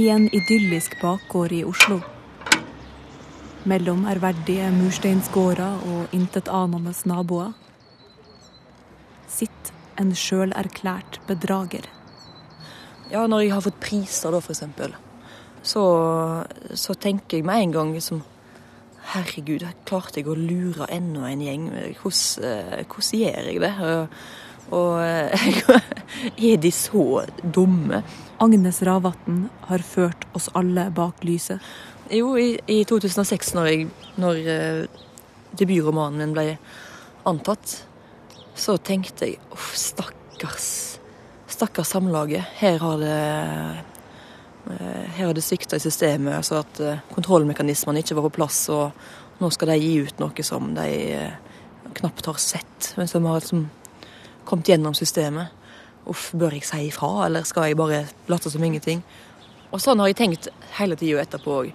I en idyllisk bakgård i Oslo. Mellom ærverdige mursteinsgårder og intetanende naboer sitter en sjølerklært bedrager. Ja, når jeg har fått priser, da, eksempel, så, så tenker jeg med en gang liksom Herregud, klarte jeg å lure enda en gjeng? Hvordan, eh, hvordan gjør jeg det? Og, og er de så dumme? Agnes Ravatn har ført oss alle bak lyset. Jo, i, i 2006, når, jeg, når uh, debutromanen min ble antatt, så tenkte jeg uff, stakkars. Stakkars Samlaget. Her har det Eh, her har det svikta i systemet, altså at eh, kontrollmekanismene ikke var på plass. Og nå skal de gi ut noe som de eh, knapt har sett, men som har liksom kommet gjennom systemet. Uff, bør jeg si ifra, eller skal jeg bare late som ingenting? Og sånn har jeg tenkt hele tida etterpå òg.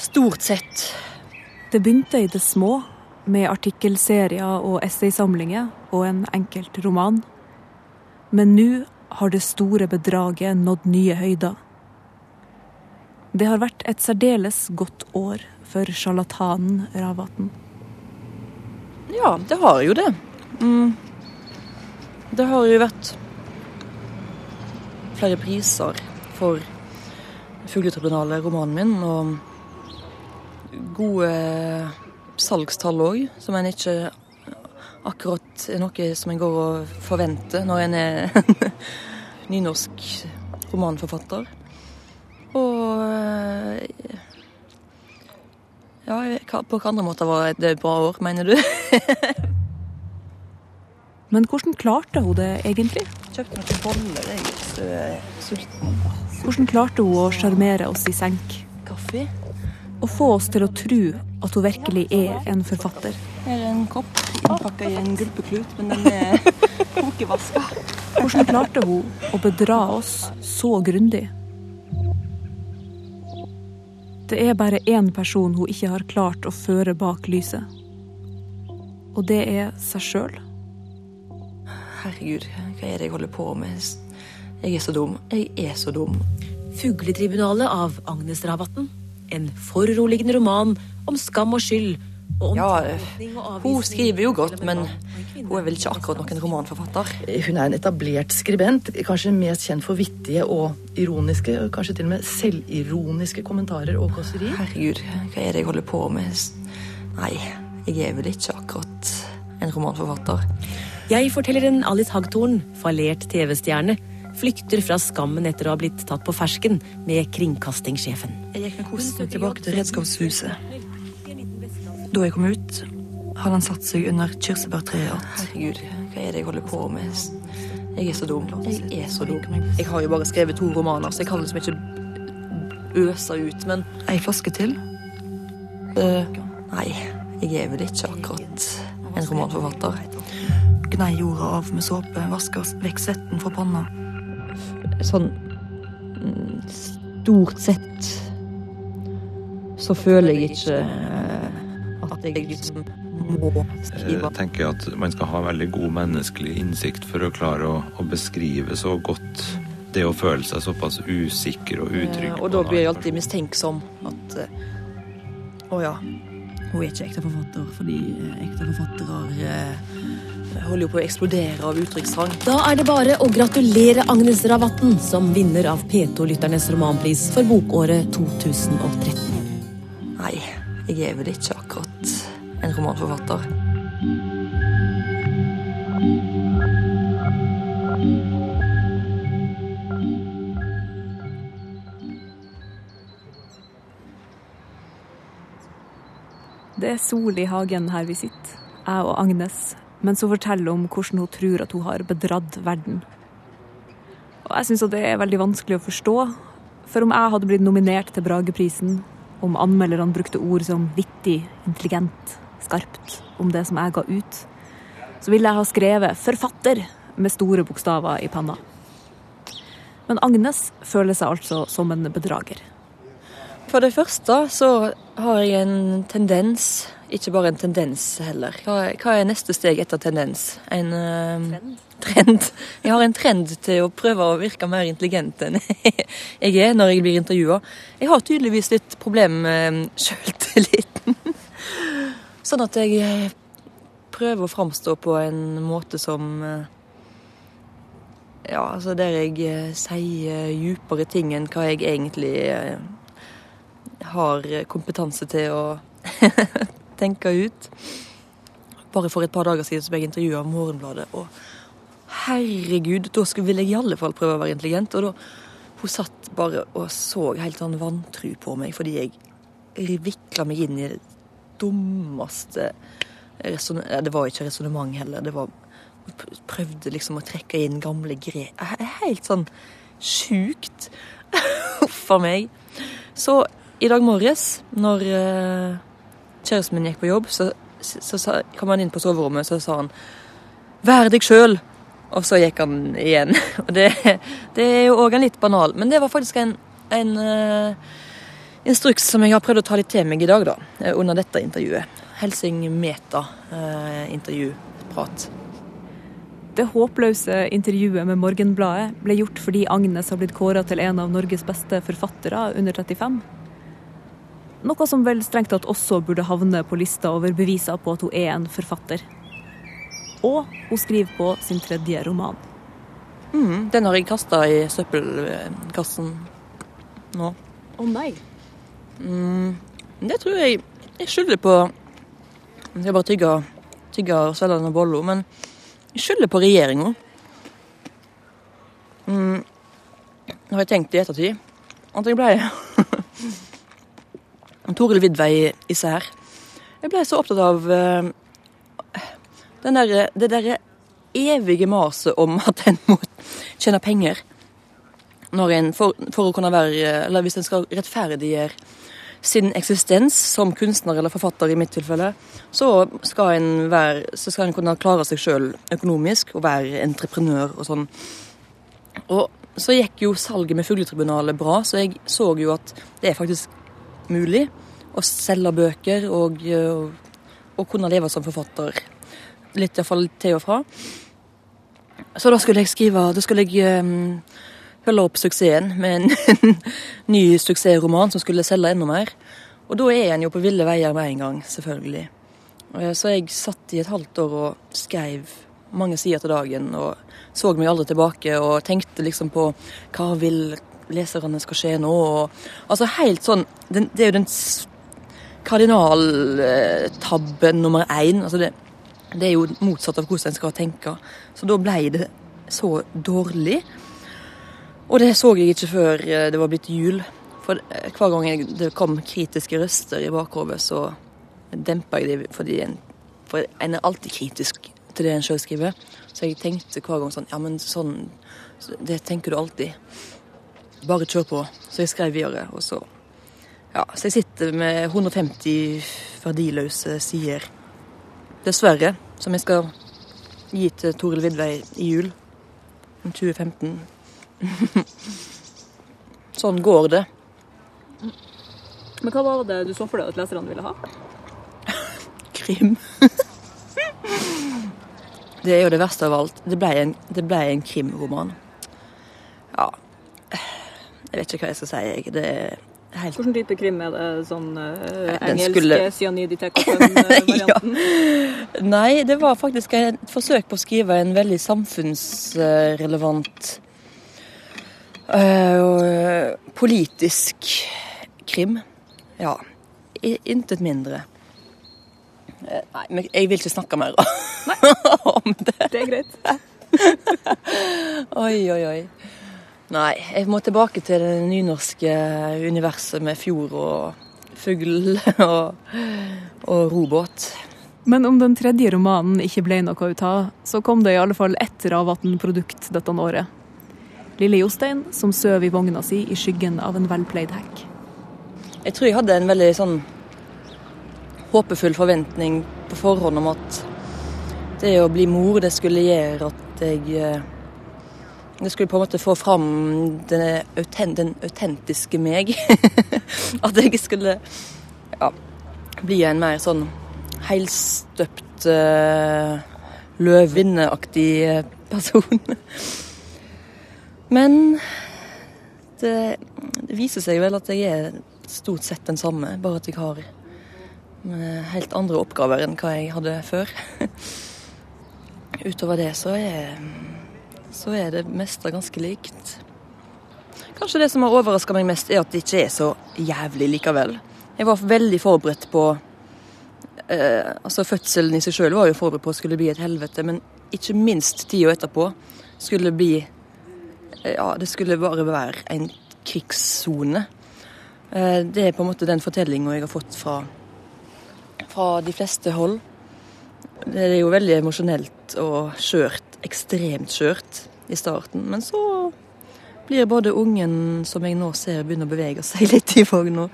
Stort sett. Det begynte i det små, med artikkelserier og essaysamlinger og en enkelt roman. Men nå har det store bedraget nådd nye høyder. Det har vært et særdeles godt år for sjarlatanen Ravatn. Ja, det har jo det. Mm. Det har jo vært flere priser for Fugletribunalet, romanen min, og gode salgstall òg, som en ikke akkurat er noe som en går og forventer når en er nynorsk romanforfatter. Og eh, Ja, på hvilke andre måter var det et bra år, mener du? Men hvordan klarte hun det egentlig? Kjøpte noen boller, jeg er sulten. Hvordan klarte hun å sjarmere oss i senk? Kaffe? Og få oss til å tro at hun virkelig er en forfatter. Her er en kopp innpakka i en gulpeklut, men den er kokevaska. Hvordan klarte hun å bedra oss så grundig? Det er bare én person hun ikke har klart å føre bak lyset. Og det er seg sjøl. Herregud, hva er det jeg holder på med? Jeg er så dum. Jeg er så dum. Fugletribunalet av Agnes Ravatn. En foruroligende roman om skam og skyld. Og om Ja, hun skriver jo godt, men hun er vel ikke akkurat noen romanforfatter. Hun er en etablert skribent, kanskje mest kjent for vittige og ironiske, og kanskje til og med selvironiske kommentarer og kåseri. Herregud, hva er det jeg holder på med? Nei, jeg er vel ikke akkurat en romanforfatter. Jeg forteller en Alice Hagtorn, fallert TV-stjerne, flykter fra skammen etter å ha blitt tatt på fersken med kringkastingssjefen. Jeg gikk med kosten tilbake til redskapshuset. Da jeg kom ut, hadde han satt seg under kirsebærtreet igjen. Herregud, hva er det jeg holder på med? Jeg er så dum. Jeg er så dum. Jeg har jo bare skrevet to romaner, så jeg kan liksom ikke øse ut, men Ei flaske til? Uh, nei, jeg er vel ikke akkurat en romanforfatter. Gnei jorda av med såpe, vasker vekk svetten fra panna. Sånn stort sett så føler jeg ikke eh, at jeg liksom må skrive. Jeg tenker at man skal ha veldig god menneskelig innsikt for å klare å, å beskrive så godt det å føle seg såpass usikker og utrygg. Eh, Og da blir jeg alltid mistenksom at eh, Å ja, hun er ikke ekte forfatter, fordi eh, ekte forfattere eh, holder jo på å eksplodere av uttrykkstrang. Da er det bare å gratulere Agnes Ravatn som vinner av P2-lytternes romanpris for bokåret 2013. Nei, jeg er vel ikke akkurat en romanforfatter. Det er sol i hagen her vi sitter, jeg og Agnes, mens hun forteller om hvordan hun tror at hun har bedratt verden. Og jeg syns det er veldig vanskelig å forstå, for om jeg hadde blitt nominert til Brageprisen, om anmelderne brukte ord som vittig, intelligent, skarpt om det som jeg ga ut, så ville jeg ha skrevet 'forfatter' med store bokstaver i panna. Men Agnes føler seg altså som en bedrager. For det første så har jeg en tendens, ikke bare en tendens heller. Hva, hva er neste steg etter tendens? En uh, trend. Jeg har en trend til å prøve å virke mer intelligent enn jeg er når jeg blir intervjua. Jeg har tydeligvis litt problem med sjøltilliten. Sånn at jeg eh, prøver å framstå på en måte som eh, Ja, altså der jeg eh, sier djupere ting enn hva jeg egentlig har kompetanse til å tenke ut. Bare for et par dager siden ble jeg intervjua av Morgenbladet. Og herregud, da ville jeg i alle fall prøve å være intelligent. Og da hun satt bare og så helt sånn vantru på meg fordi jeg vikla meg inn i det dummeste Det var ikke resonnement heller. Det var Prøvde liksom å trekke inn gamle grep Helt sånn sjukt. Huff a meg. Så i dag morges, når uh, kjæresten min gikk på jobb, så så, så kom han inn på soverommet, så sa han 'vær deg sjøl'. Og så gikk han igjen. Og det, det er jo òg en litt banal, men det var faktisk en, en uh, instruks som jeg har prøvd å ta litt til meg i dag, da, eh, under dette intervjuet. Helsing Meta-intervjuprat. Uh, det håpløse intervjuet med Morgenbladet ble gjort fordi Agnes har blitt kåra til en av Norges beste forfattere under 35. Noe som vel strengt tatt også burde havne på lista over beviser på at hun er en forfatter. Og hun skriver på sin tredje roman. Mm, den har jeg kasta i søppelkassen nå. Å oh, nei. Mm, det tror jeg Jeg skylder på Jeg skal bare tygge, tygge og svelge denne bolla, men jeg skylder på regjeringa. Mm, har jeg tenkt i ettertid at jeg ble Toril Vidvei især. Jeg ble så opptatt av uh, der, det derre evige maset om at en må tjene penger. Når en, for, for, å kunne være, eller Hvis en skal rettferdiggjøre sin eksistens som kunstner eller forfatter, i mitt tilfelle, så skal en, være, så skal en kunne klare seg sjøl økonomisk og være entreprenør og sånn. Og så gikk jo salget med Fugletribunalet bra, så jeg så jo at det er faktisk mulig å selge bøker og, og kunne leve som forfatter. Litt iallfall til og fra. Så da skulle jeg skrive Da skulle jeg um, følge opp suksessen med en ny suksessroman som skulle selge enda mer. Og da er en jo på ville veier med en gang, selvfølgelig. Så jeg satt i et halvt år og skrev mange sider til dagen og så meg aldri tilbake og tenkte liksom på hva vil leserne skal skje nå. Og, altså helt sånn Det, det er jo den kardinaltabben nummer én. Altså det, det, er jo motsatt av hvordan en skal tenke. Så da ble det så dårlig. Og det så jeg ikke før eh, det var blitt jul. For hver gang det kom kritiske røster i bakhodet, så dempa jeg dem fordi en, for en er alltid kritisk til det en sjøl skriver. Så jeg tenkte hver gang sånn Ja, men sånn Det tenker du alltid. Bare kjør på. Så jeg skrev videre, og så Ja, så jeg sitter med 150 verdiløse sider. Dessverre. Som jeg skal gi til Toril Vidvei i jul. Om 2015. sånn går det. Men hva var det du så for deg at leserne ville ha? Krim. det er jo det verste av alt. Det ble en, det ble en krimroman. Jeg vet ikke hva jeg skal si. Jeg. Det er helt Hvilken type krim er det? Sånn uh, engelske skulle... cyanid i tekoppen-varianten? ja. Nei, det var faktisk et forsøk på å skrive en veldig samfunnsrelevant uh, politisk krim. Ja. Intet mindre. Eh, nei, men jeg vil ikke snakke mer om det. Det er greit. oi, oi, oi. Nei, jeg må tilbake til det nynorske universet med fjord og fugl og, og robåt. Men om den tredje romanen ikke ble noe ut av, så kom det i alle fall ett Ravatn-produkt dette året. Lille Jostein som søv i vogna si i skyggen av en velpleid hekk. Jeg tror jeg hadde en veldig sånn håpefull forventning på forhånd om at det å bli mor, det skulle gjøre at jeg eh, det skulle på en måte få fram den, den autentiske meg. At jeg skulle ja, bli en mer sånn helstøpt, uh, løvinneaktig person. Men det, det viser seg vel at jeg er stort sett den samme, bare at jeg har eh, helt andre oppgaver enn hva jeg hadde før. Utover det så er, så er det meste ganske likt. Kanskje det som har overraska meg mest, er at det ikke er så jævlig likevel. Jeg var veldig forberedt på eh, Altså, fødselen i seg sjøl var jo forberedt på at det skulle bli et helvete, men ikke minst tida etterpå skulle bli eh, Ja, det skulle bare være en krigssone. Eh, det er på en måte den fortellinga jeg har fått fra, fra de fleste hold. Det er jo veldig emosjonelt og skjørt, ekstremt skjørt i starten. Men så blir både ungen som jeg nå ser begynner å bevege seg litt i vogna.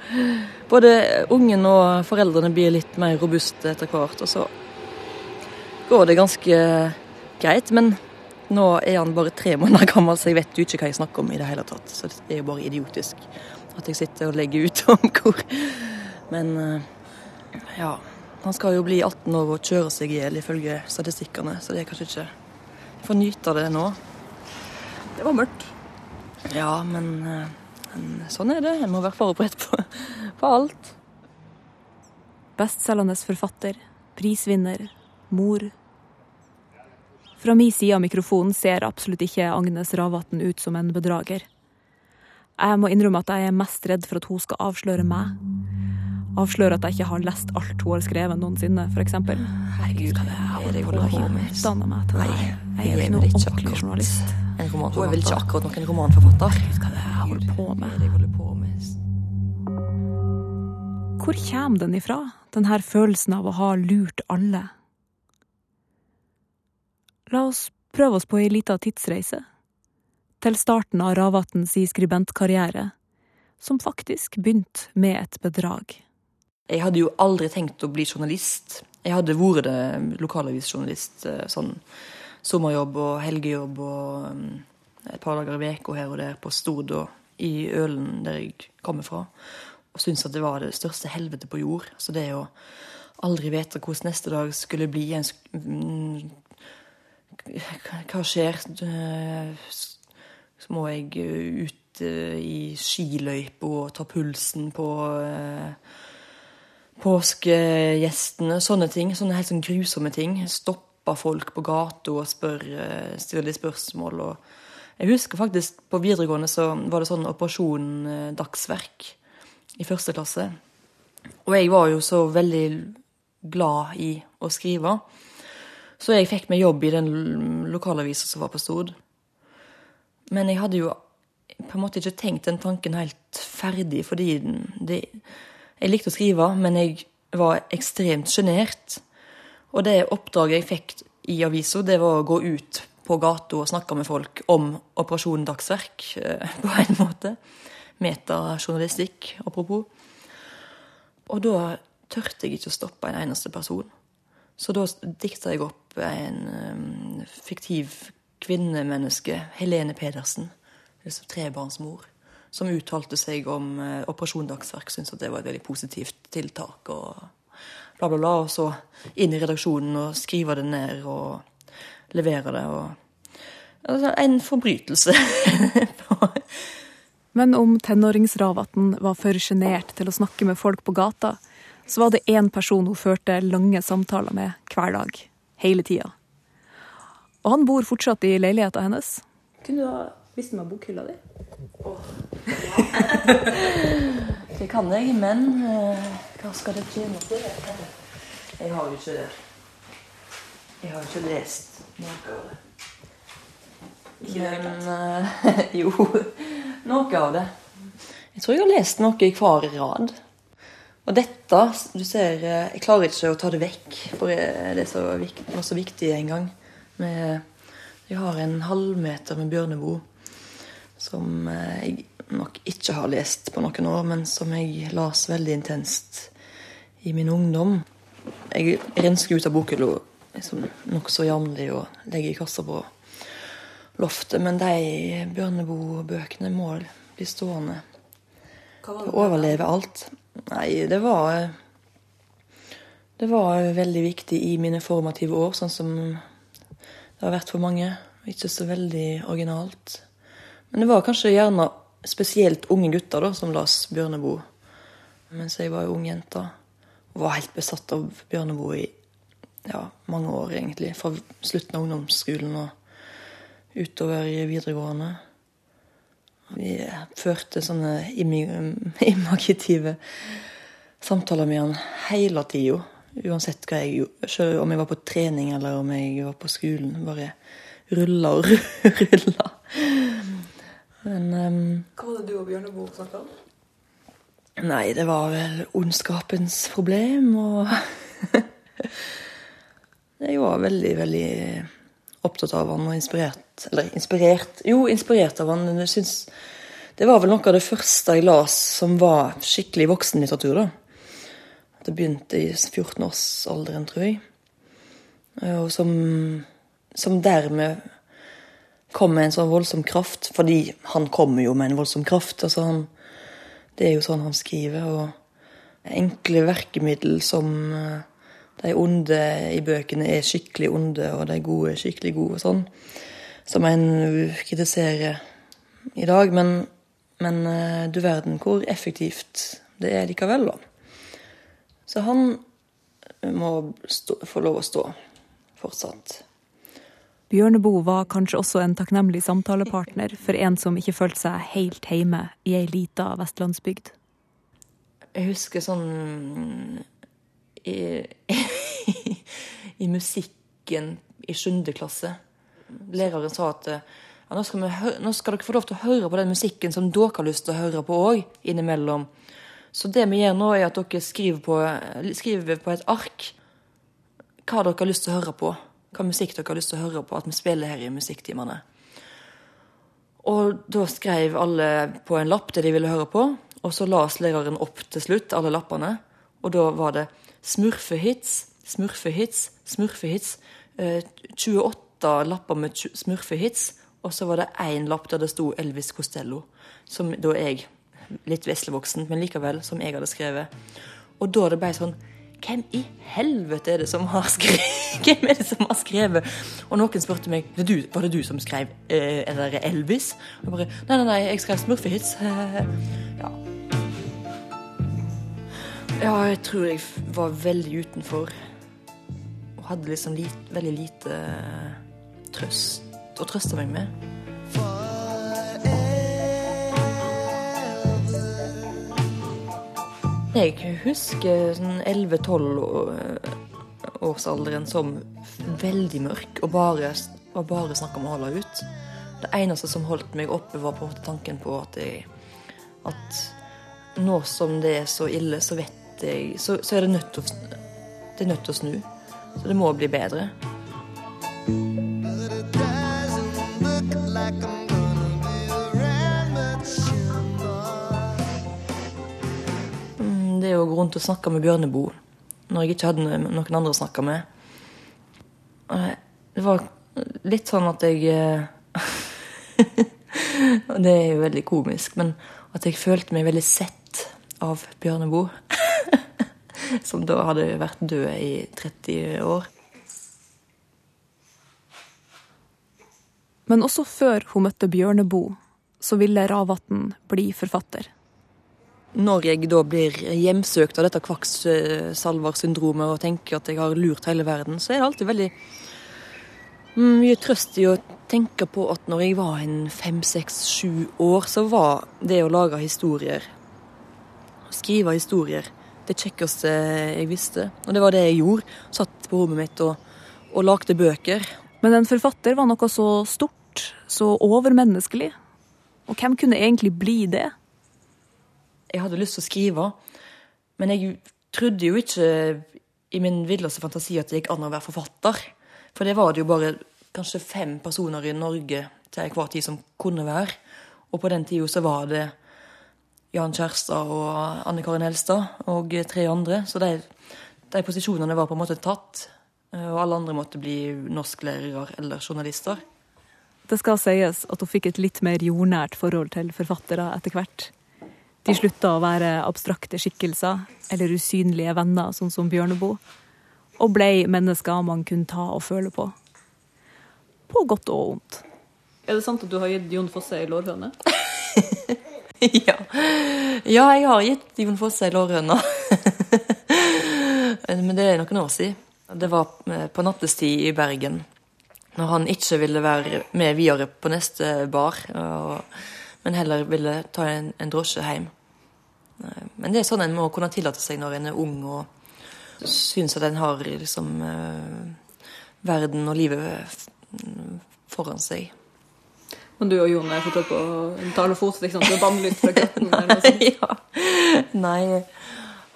Både ungen og foreldrene blir litt mer robuste etter hvert. Og så går det ganske greit. Men nå er han bare tre måneder gammel, så jeg vet jo ikke hva jeg snakker om i det hele tatt. Så det er jo bare idiotisk at jeg sitter og legger ut om hvor Men ja. Han skal jo bli 18 år og kjøre seg i hjel, ifølge statistikkene, så det er kanskje ikke får nyte av det nå. Det var mørkt. Ja, men, men sånn er det. Jeg må være forberedt på, på alt. Bestselgende forfatter, prisvinner, mor. Fra min side av mikrofonen ser absolutt ikke Agnes Ravatn ut som en bedrager. Jeg må innrømme at jeg er mest redd for at hun skal avsløre meg. Avsløre at jeg ikke har lest alt hun har skrevet noensinne, f.eks. Herregud, er jeg holder på med? Utdanna meg til det. Jeg er ikke noen ordentlig journalist. Hun er vel ikke akkurat noen romanforfatter? Herregud, er Hva er det jeg holder på med? Hvor kommer den ifra, denne følelsen av å ha lurt alle? La oss prøve oss på ei lita tidsreise. Til starten av Ravatns skribentkarriere, som faktisk begynte med et bedrag. Jeg hadde jo aldri tenkt å bli journalist. Jeg hadde vært det lokalavisjournalist. eh, Sånn sommerjobb og helgejobb og um, et par dager i uka her og der på Stord og i Ølen, der jeg kommer fra. Og syntes at det var det største helvete på jord. Så det å aldri vite hvordan neste dag skulle bli en mm, Hva skjer? Eh, Så må jeg ut eh, i skiløypa og ta pulsen på påskegjestene, sånne ting. Sånne helt sånn grusomme ting. Stoppa folk på gata og spør, stille de spørsmål. Og jeg husker faktisk på videregående så var det sånn operasjon eh, dagsverk i første klasse. Og jeg var jo så veldig glad i å skrive. Så jeg fikk meg jobb i den lokalavisa som var på Stord. Men jeg hadde jo på en måte ikke tenkt den tanken helt ferdig, fordi det, jeg likte å skrive, men jeg var ekstremt sjenert. Og det oppdraget jeg fikk i avisa, det var å gå ut på gata og snakke med folk om Operasjon Dagsverk, eh, på en måte. Metajournalistikk, apropos. Og da tørte jeg ikke å stoppe en eneste person. Så da dikta jeg opp en um, fiktiv kvinnemenneske, Helene Pedersen, liksom trebarnsmor, som uttalte seg om eh, Operasjon Dagsverk, syntes at det var et veldig positivt tiltak. og bla, bla, bla. Og så inn i redaksjonen og skrive det ned og levere det. og altså, En forbrytelse. Men om tenåringsravatn var for sjenert til å snakke med folk på gata, så var det én person hun førte lange samtaler med hver dag. Hele tida. Og han bor fortsatt i leiligheta hennes. Kunne du ha vist meg bokhylla di? Det kan jeg, men eh, hva skal det tjene til? Jeg har jo ikke Jeg har ikke lest noe av det. Men eh, jo, noe av det. Jeg tror jeg har lest noe i hver rad. Og dette, du ser, eh, jeg klarer ikke å ta det vekk, for det så viktig, var så viktig en gang. Med, jeg har en halvmeter med bjørnebo som jeg nok ikke har lest på noen år, men som jeg las veldig intenst i min ungdom. Jeg rensker ut av bokhylla liksom, nokså jevnlig og legger i kassa på loftet, men de Bjørneboe-bøkene må bli stående. Det å overleve alt. Nei, det var Det var veldig viktig i mine formative år, sånn som det har vært for mange. Ikke så veldig originalt. Men det var kanskje gjerne spesielt unge gutter da, som las Bjørneboe mens jeg var jo ung jente. Og var helt besatt av Bjørneboe i ja, mange år, egentlig. Fra slutten av ungdomsskolen og utover i videregående. Vi førte sånne imaginative samtaler med han hele tida. Uansett hva jeg gjorde. Om jeg var på trening eller om jeg var på skolen. Bare rulla og rulla. Men um, Hva var det du og Bjørneboe snakka om? Nei, det var vel ondskapens problem og Jeg var veldig, veldig opptatt av han og inspirert Eller inspirert Jo, inspirert av han. Jeg syns det var vel noe av det første jeg las som var skikkelig voksenlitteratur. da. Det begynte i 14-årsalderen, tror jeg. Og som, som dermed kom med en sånn voldsom kraft, fordi han kommer jo med en voldsom kraft. altså han det er jo sånn han skriver. Og enkle verkemiddel som eh, de onde i bøkene er skikkelig onde, og de gode er skikkelig gode og sånn. Som en kritiserer i dag. Men, men eh, du verden hvor effektivt det er likevel, da. Så han må stå, få lov å stå fortsatt. Bjørneboe var kanskje også en takknemlig samtalepartner for en som ikke følte seg helt hjemme i ei lita vestlandsbygd. Jeg husker sånn i, i musikken i sjuende klasse. Læreren sa at ja, nå, skal nå, skal dere få lov til å høre på den musikken som dere har lyst til å høre på òg, innimellom. Så det vi gjør nå, er at dere skriver på, skriver på et ark hva dere har lyst til å høre på hva musikk dere har lyst til å høre på, at vi spiller her i musikktimene. Og da skrev alle på en lapp det de ville høre på, og så las læreren opp til slutt alle lappene. Og da var det smurfehits, smurfehits, smurfehits. Eh, 28 lapper med smurfehits, og så var det én lapp der det sto Elvis Costello. Som da jeg, litt veslevoksen, men likevel, som jeg hadde skrevet. Og da det ble sånn hvem i helvete er det som har skrevet, Hvem er det som har skrevet? Og noen spurte meg det du, var det du som skrev eh, eller Elvis. Og jeg bare Nei, nei, nei, jeg skrev Smurfehits. ja. ja, jeg tror jeg var veldig utenfor. Og hadde liksom lit, veldig lite trøst å trøste meg med. Jeg husker sånn 11-12-årsalderen som veldig mørk og bare, og bare snakk om å holde ut. Det eneste som holdt meg oppe, var på en måte tanken på at, jeg, at nå som det er så ille, så vet jeg Så, så er det nødt til å, snu. Så det må bli bedre. But å gå rundt og snakke med Bjørneboe når jeg ikke hadde noen andre å snakke med. Det var litt sånn at jeg Det er jo veldig komisk, men at jeg følte meg veldig sett av Bjørneboe. Som da hadde vært død i 30 år. Men også før hun møtte Bjørneboe, så ville Ravatn bli forfatter når jeg da blir hjemsøkt av dette kvakksalversyndromet og tenker at jeg har lurt hele verden, så er det alltid veldig mye trøst i å tenke på at når jeg var en fem, seks, sju år, så var det å lage historier, skrive historier, det kjekkeste jeg visste. Og det var det jeg gjorde. Satt på rommet mitt og, og lagde bøker. Men en forfatter var noe så stort, så overmenneskelig. Og hvem kunne egentlig bli det? Jeg hadde lyst til å skrive. Men jeg trodde jo ikke i min villeste fantasi at det gikk an å være forfatter. For det var det jo bare kanskje fem personer i Norge til enhver tid som kunne være. Og på den tida så var det Jan Kjærstad og Anne Karin Helstad og tre andre. Så de, de posisjonene var på en måte tatt. Og alle andre måtte bli norsklærere eller journalister. Det skal sies at hun fikk et litt mer jordnært forhold til forfattere etter hvert. De slutta å være abstrakte skikkelser eller usynlige venner, sånn som Bjørneboe, og ble mennesker man kunne ta og føle på. på godt og vondt. Er det sant at du har gitt Jon Fosse ei lårhøne? ja. ja, jeg har gitt Jon Fosse ei lårhøne. Men det er noen år siden. Det var på nattestid i Bergen. Når han ikke ville være med videre på neste bar, men heller ville ta en, en drosje hjem. Men det er sånn en må kunne tillate seg når en er ung og syns at en har liksom eh, verden og livet foran seg. Men du og Jon er fortsatt på talefot? Liksom, du er bannlyst fra katten? ja. Nei.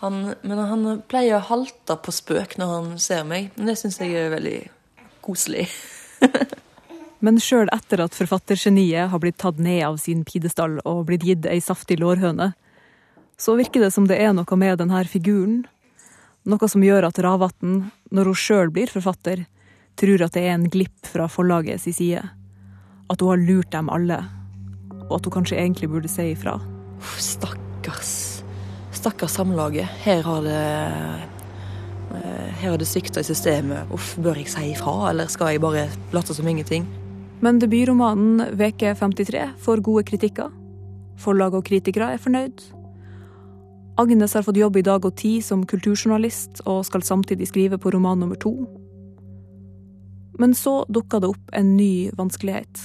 Han, men han pleier å halte på spøk når han ser meg. Men det syns jeg er veldig koselig. men sjøl etter at forfattergeniet har blitt tatt ned av sin pidestall og blitt gitt ei saftig lårhøne, så virker det som det er noe med denne figuren. Noe som gjør at Ravatn, når hun sjøl blir forfatter, tror at det er en glipp fra forlaget sin side at hun har lurt dem alle, og at hun kanskje egentlig burde si ifra. Stakkars. Stakkars Samlaget. Her har det eh, her har det svikta i systemet. Uff, bør jeg si ifra, eller skal jeg bare late som ingenting? Men debutromanen Veke 53 får gode kritikker. Forlag og kritikere er fornøyd. Agnes har fått jobb i Dag og Tid som kulturjournalist, og skal samtidig skrive på roman nummer to. Men så dukka det opp en ny vanskelighet.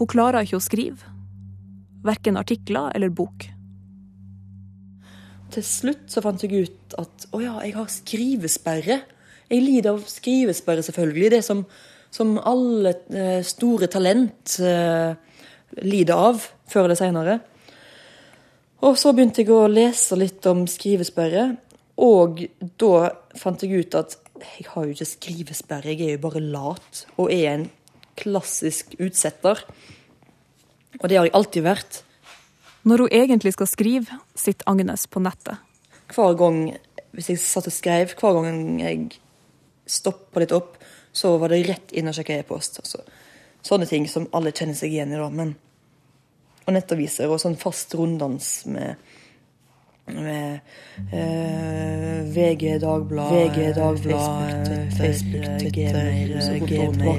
Hun klarer ikke å skrive. Verken artikler eller bok. Til slutt så fant jeg ut at å ja, jeg har skrivesperre. Jeg lider av skrivesperre, selvfølgelig. Det som, som alle eh, store talent eh, lider av, før eller seinere. Og så begynte jeg å lese litt om skrivesperre, og da fant jeg ut at jeg har jo ikke skrivesperre, jeg er jo bare lat og er en klassisk utsetter. Og det har jeg alltid vært. Når hun egentlig skal skrive, sitter Agnes på nettet. Hver gang hvis jeg satt og skrev, hver gang jeg stoppa litt opp, så var det rett inn og sjekke e-post. Altså, sånne ting som alle kjenner seg igjen i. da, men Og nettaviser og sånn fast runddans med med eh, VG, Dagblad, VG, Dagblad, Facebook, Twitter, Gmail,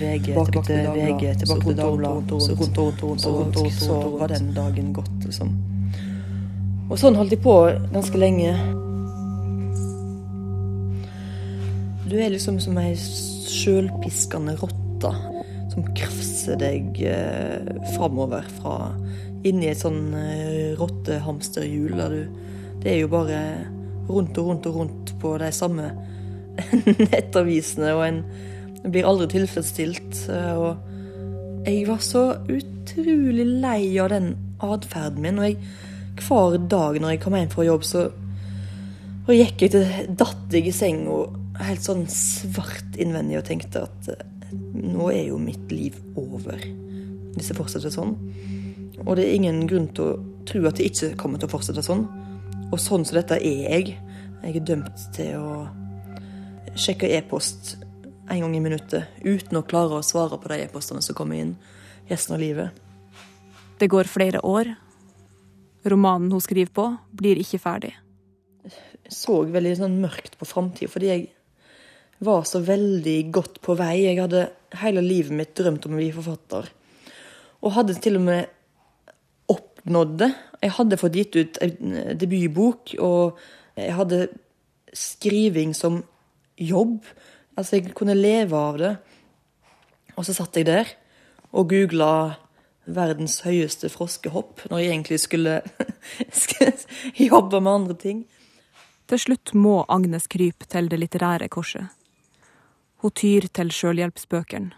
VG, tilbake til VG, tilbake til Dagbladet, så rundt og rundt og rundt, så var den dagen gått, liksom. Og sånn holdt jeg på ganske lenge. Du er liksom som ei sjølpiskende rotte som krafser deg eh, framover fra inni et sånn eh, rottehamsterhjul. Det er jo bare rundt og rundt og rundt på de samme nettavisene, og en blir aldri tilfredsstilt. Eh, og jeg var så utrolig lei av den atferden min. Og jeg, hver dag når jeg kom hjem fra jobb, så og gikk jeg til datt jeg i seng og helt sånn svart innvendig og tenkte at eh, nå er jo mitt liv over hvis det fortsetter sånn. Og det er ingen grunn til å tro at det ikke kommer til å fortsette sånn. Og sånn som dette er jeg. Jeg er dømt til å sjekke e-post en gang i minuttet uten å klare å svare på de e-postene som kommer inn resten av livet. Det går flere år. Romanen hun skriver på, blir ikke ferdig. Jeg så veldig sånn mørkt på framtida fordi jeg var så veldig godt på vei. Jeg hadde hele livet mitt drømt om å bli forfatter. Og hadde til og med oppnådd det. Jeg hadde fått gitt ut en debutbok, og jeg hadde skriving som jobb. Altså, jeg kunne leve av det. Og så satt jeg der og googla verdens høyeste froskehopp, når jeg egentlig skulle, skulle jobbe med andre ting. Til slutt må Agnes krype til det litterære korset. Hun tyr til sjølhjelpsbøkene,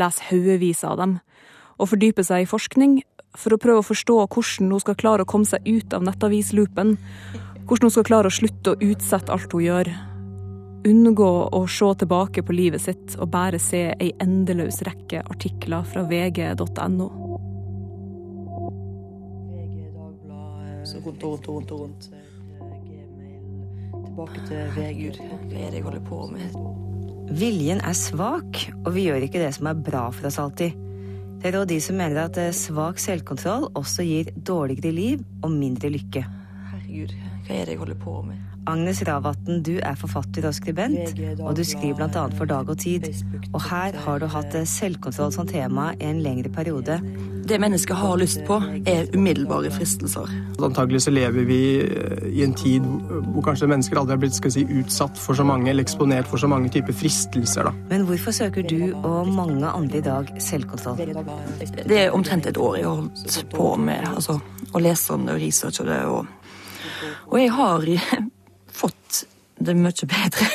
leser haugevis av dem, og fordyper seg i forskning for å prøve å forstå hvordan hun skal klare å komme seg ut av nettavisloopen. Hvordan hun skal klare å slutte å utsette alt hun gjør. Unngå å se tilbake på livet sitt og bare se ei endeløs rekke artikler fra vg.no. Så rundt og rundt og rundt. og rundt. Tilbake til VG. Hva er det jeg holder på med? Viljen er svak, og vi gjør ikke det som er bra for oss alltid. Det er også de som mener at eh, svak selvkontroll også gir dårligere liv og mindre lykke. Herregud, hva er det jeg holder på med? Agnes Ravatn, du er forfatter og skribent, og du skriver bl.a. for Dag og Tid. Og her har du hatt selvkontroll som tema i en lengre periode. Det mennesket har lyst på, er umiddelbare fristelser. Antagelig så lever vi eh, i en tid hvor kanskje mennesker aldri har blitt skal si, utsatt for så mange, eller eksponert for så mange typer fristelser. Da. Men hvorfor søker du og mange andre i dag selvkontroll? Det er omtrent et år jeg har holdt på med altså, å lese om det og researche det. Og, og jeg har fått det mye bedre,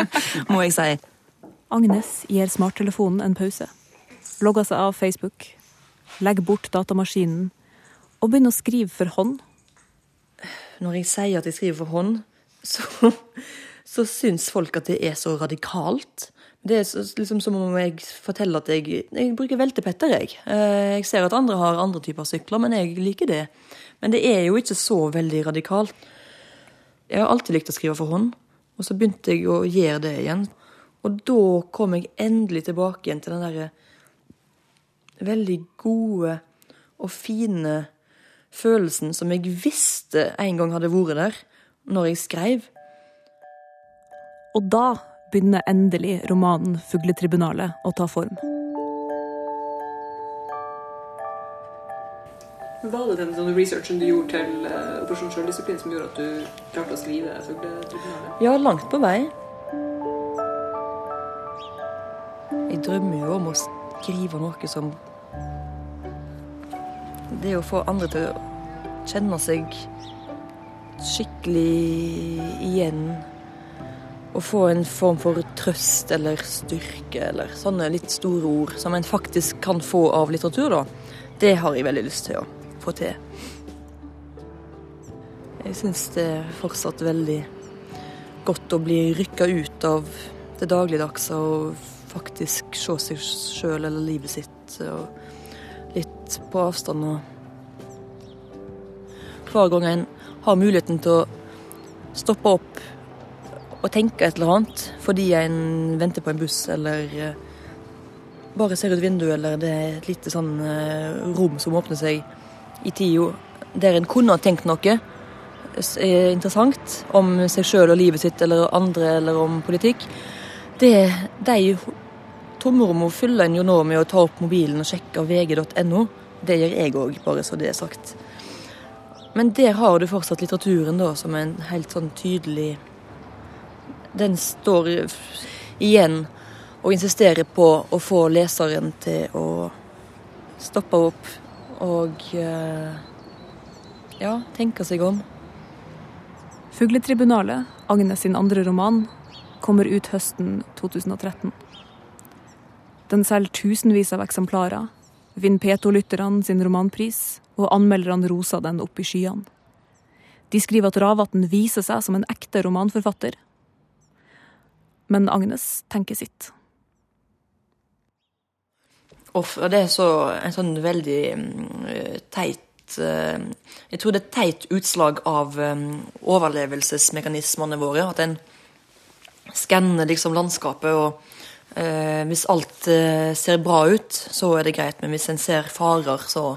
må jeg si. Agnes gir smarttelefonen en pause. Logger seg av Facebook. Legger bort datamaskinen. Og begynner å skrive for hånd. Når jeg sier at jeg skriver for hånd, så, så syns folk at det er så radikalt. Det er liksom som om jeg forteller at jeg, jeg bruker veltepetter, jeg. Eh, jeg ser at andre har andre typer sykler, men jeg liker det. Men det er jo ikke så veldig radikalt. Jeg har alltid likt å skrive for hånd, og så begynte jeg å gjøre det igjen. Og da kom jeg endelig tilbake igjen til den derre veldig gode og fine følelsen som jeg visste en gang hadde vært der, når jeg skrev. Og da begynner endelig romanen 'Fugletribunalet' å ta form. Var det den sånn researchen du gjorde til uh, Operasjon Sjøldisiplin som gjorde at du klarte å skrive Fugletribunalet? Ja, langt på vei. Jeg drømmer jo om å skrive noe som Det å få andre til å kjenne seg skikkelig igjen. Å få en form for trøst eller styrke eller sånne litt store ord som en faktisk kan få av litteratur, da. Det har jeg veldig lyst til å få til. Jeg syns det er fortsatt veldig godt å bli rykka ut av det dagligdagse og faktisk se seg sjøl eller livet sitt og litt på avstand. og Hver gang en har muligheten til å stoppe opp og tenke et eller annet fordi en venter på en buss eller bare ser ut vinduet eller det er et lite sånn rom som åpner seg i tida der en kunne ha tenkt noe er interessant om seg sjøl og livet sitt eller andre eller om politikk. Det, de tomrommene fyller en jo nå med å ta opp mobilen og sjekke vg.no. Det gjør jeg òg, bare så det er sagt. Men der har du fortsatt litteraturen da, som en helt sånn tydelig Den står igjen og insisterer på å få leseren til å stoppe opp og ja, tenke seg om. 'Fugletribunalet', Agnes sin andre roman, kommer ut høsten 2013. Den selger tusenvis av eksemplarer, vinner P2-lytterne sin romanpris, og anmelderne roser den opp i skyene. De skriver at Ravatn viser seg som en ekte romanforfatter. Men Agnes tenker sitt. Og det er så en sånn veldig uh, teit uh, Jeg tror det er et teit utslag av um, overlevelsesmekanismene våre. At en skanner liksom landskapet, og eh, hvis alt ser bra ut, så er det greit. Men hvis en ser farer, så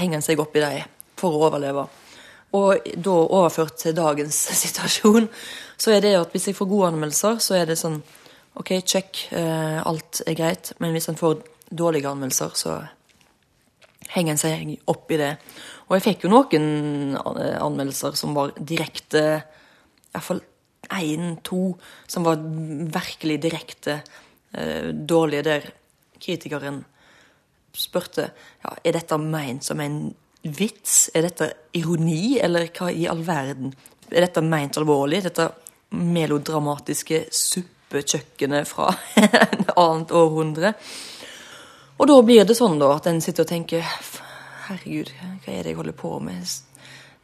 henger en seg opp i dem for å overleve. Og da overført til dagens situasjon, så er det at hvis jeg får gode anmeldelser, så er det sånn OK, check, alt er greit. Men hvis en får dårlige anmeldelser, så henger en seg opp i det. Og jeg fikk jo noen anmeldelser som var direkte Iallfall én, to, som var virkelig direkte eh, dårlige, der kritikeren spurte ja, er dette meint som en vits. Er dette ironi, eller hva i all verden? Er dette meint alvorlig? Dette melodramatiske suppekjøkkenet fra et annet århundre? Og da blir det sånn da at en sitter og tenker Herregud, hva er det jeg holder på med?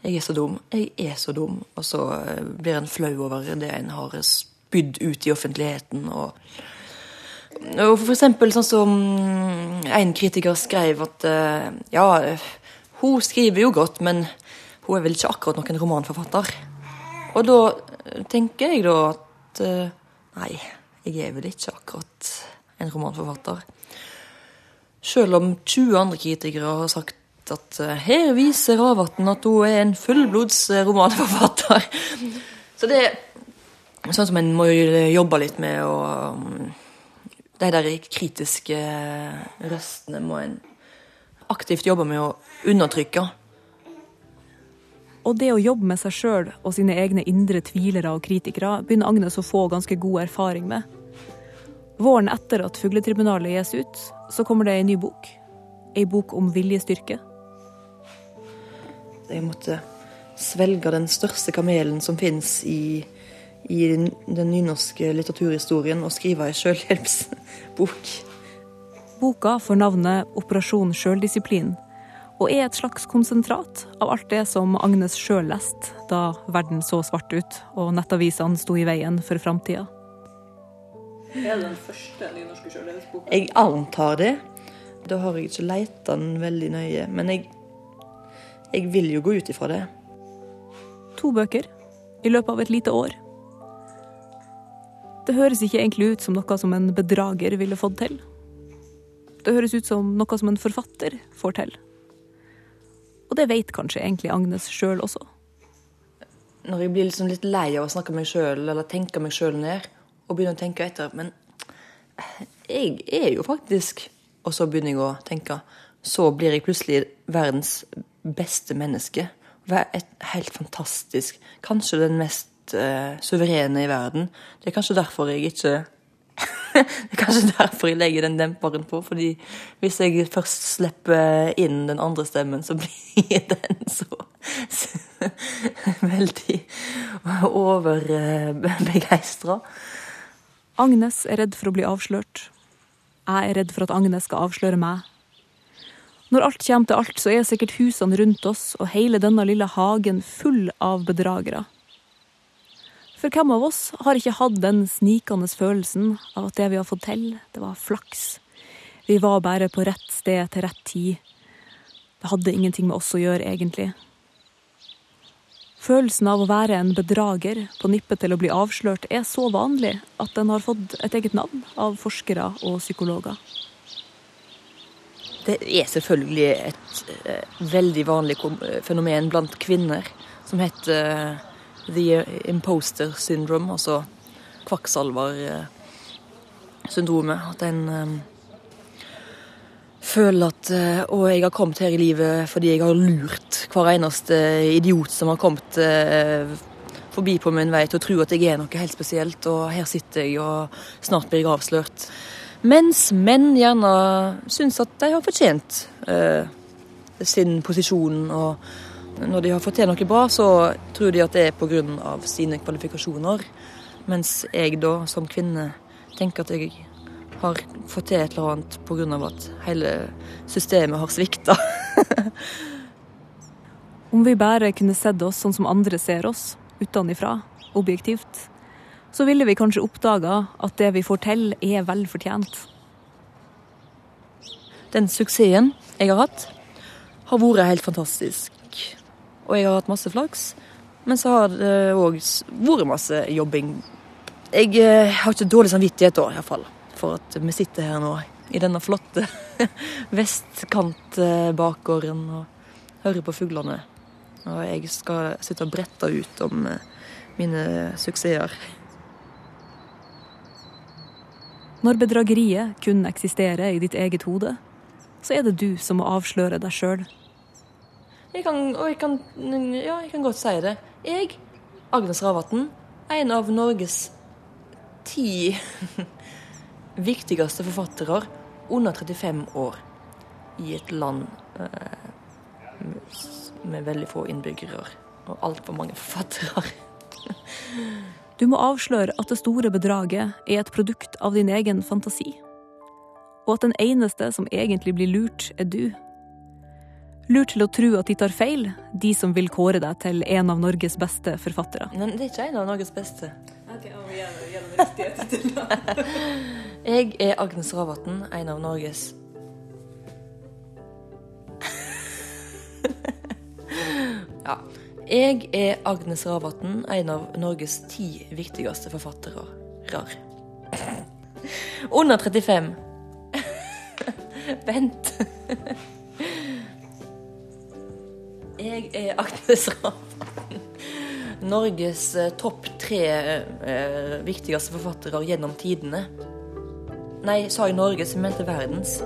Jeg er så dum. Jeg er så dum. Og så blir en flau over det en har spydd ut i offentligheten. Og, og for eksempel sånn som en kritiker skrev at ja, hun skriver jo godt, men hun er vel ikke akkurat noen romanforfatter. Og da tenker jeg da at nei, jeg er vel ikke akkurat en romanforfatter. Selv om 20 andre kritikere har sagt at eh, her viser Ravatn at hun er en fullblods eh, romanforfatter. Så det er sånn som en må jobbe litt med, og mm, de der kritiske røstene må en aktivt jobbe med å undertrykke. Og det å jobbe med seg sjøl og sine egne indre tvilere og kritikere begynner Agnes å få ganske god erfaring med. Våren etter at Fugletribunalet gis ut, så kommer det ei ny bok. Ei bok om viljestyrke. Jeg måtte svelge den største kamelen som fins i, i, den nynorske litteraturhistorien, og skrive ei sjølhjelpsbok. Boka får navnet Operasjon sjøldisiplin, og er et slags konsentrat av alt det som Agnes sjøl leste da verden så svart ut og nettavisene sto i veien for framtida. Er det den første nynorske sjølhjelpsboka? Jeg antar det. Da har jeg ikke leita den veldig nøye. Men jeg, jeg vil jo gå ut ifra det. To bøker i løpet av et lite år. Det høres ikke egentlig ut som noe som en bedrager ville fått til. Det høres ut som noe som en forfatter får til. Og det vet kanskje egentlig Agnes sjøl også. Når jeg blir liksom litt lei av å snakke meg sjøl eller tenke meg sjøl ned, og begynner å tenke etter Men jeg er jo faktisk Og så begynner jeg å tenke. Så blir jeg plutselig verdens beste menneske. Et helt fantastisk Kanskje den mest uh, suverene i verden. Det er kanskje derfor jeg ikke det er kanskje derfor jeg legger den demperen på. fordi hvis jeg først slipper inn den andre stemmen, så blir den så, veldig overbegeistra. Uh, Agnes er redd for å bli avslørt. Jeg er redd for at Agnes skal avsløre meg. Når alt kommer til alt, så er sikkert husene rundt oss og hele denne lille hagen full av bedragere. For hvem av oss har ikke hatt den snikende følelsen av at det vi har fått til, det var flaks? Vi var bare på rett sted til rett tid. Det hadde ingenting med oss å gjøre, egentlig. Følelsen av å være en bedrager på nippet til å bli avslørt er så vanlig at den har fått et eget navn av forskere og psykologer. Det er selvfølgelig et eh, veldig vanlig fenomen blant kvinner som heter uh, the imposter syndrome, altså kvakksalversyndromet. At en um, føler at Og eh, jeg har kommet her i livet fordi jeg har lurt hver eneste idiot som har kommet eh, forbi på min vei til å tro at jeg er noe helt spesielt, og her sitter jeg og snart blir jeg avslørt. Mens menn gjerne syns at de har fortjent eh, sin posisjon, og når de har fått til noe bra, så tror de at det er pga. sine kvalifikasjoner. Mens jeg da, som kvinne, tenker at jeg har fått til et eller annet pga. at hele systemet har svikta. Om vi bare kunne sett oss sånn som andre ser oss, utenfra, objektivt, så ville vi kanskje oppdaga at det vi får til, er vel fortjent. Den suksessen jeg har hatt, har vært helt fantastisk. Og jeg har hatt masse flaks, men så har det òg vært masse jobbing. Jeg eh, har ikke dårlig samvittighet da, iallfall for at vi sitter her nå i denne flotte vestkantbakgården og hører på fuglene. Og jeg skal sitte og brette ut om eh, mine suksesser. Når bedrageriet kun eksisterer i ditt eget hode, så er det du som må avsløre deg sjøl. Jeg kan, og jeg kan, ja, jeg kan godt si det. Jeg, Agnes Ravatn, en av Norges ti viktigste forfattere under 35 år i et land eh, med veldig få innbyggere og altfor mange forfattere. du må avsløre at det store bedraget er et produkt av din egen fantasi. Og at den eneste som egentlig blir lurt, er du. Lurt til å tro at de tar feil, de som vil kåre deg til en av Norges beste forfattere. Men det er ikke en av Norges beste. Jeg er Agnes Ravatn, en av Norges Ja. Jeg er Agnes Ravatn, en av Norges ti viktigste forfattere. Rar. Under 35. Vent. Jeg er Agnes Ravatn. Norges eh, topp tre eh, viktigste forfattere gjennom tidene. Nei, sa jeg Norge, som mente verdens.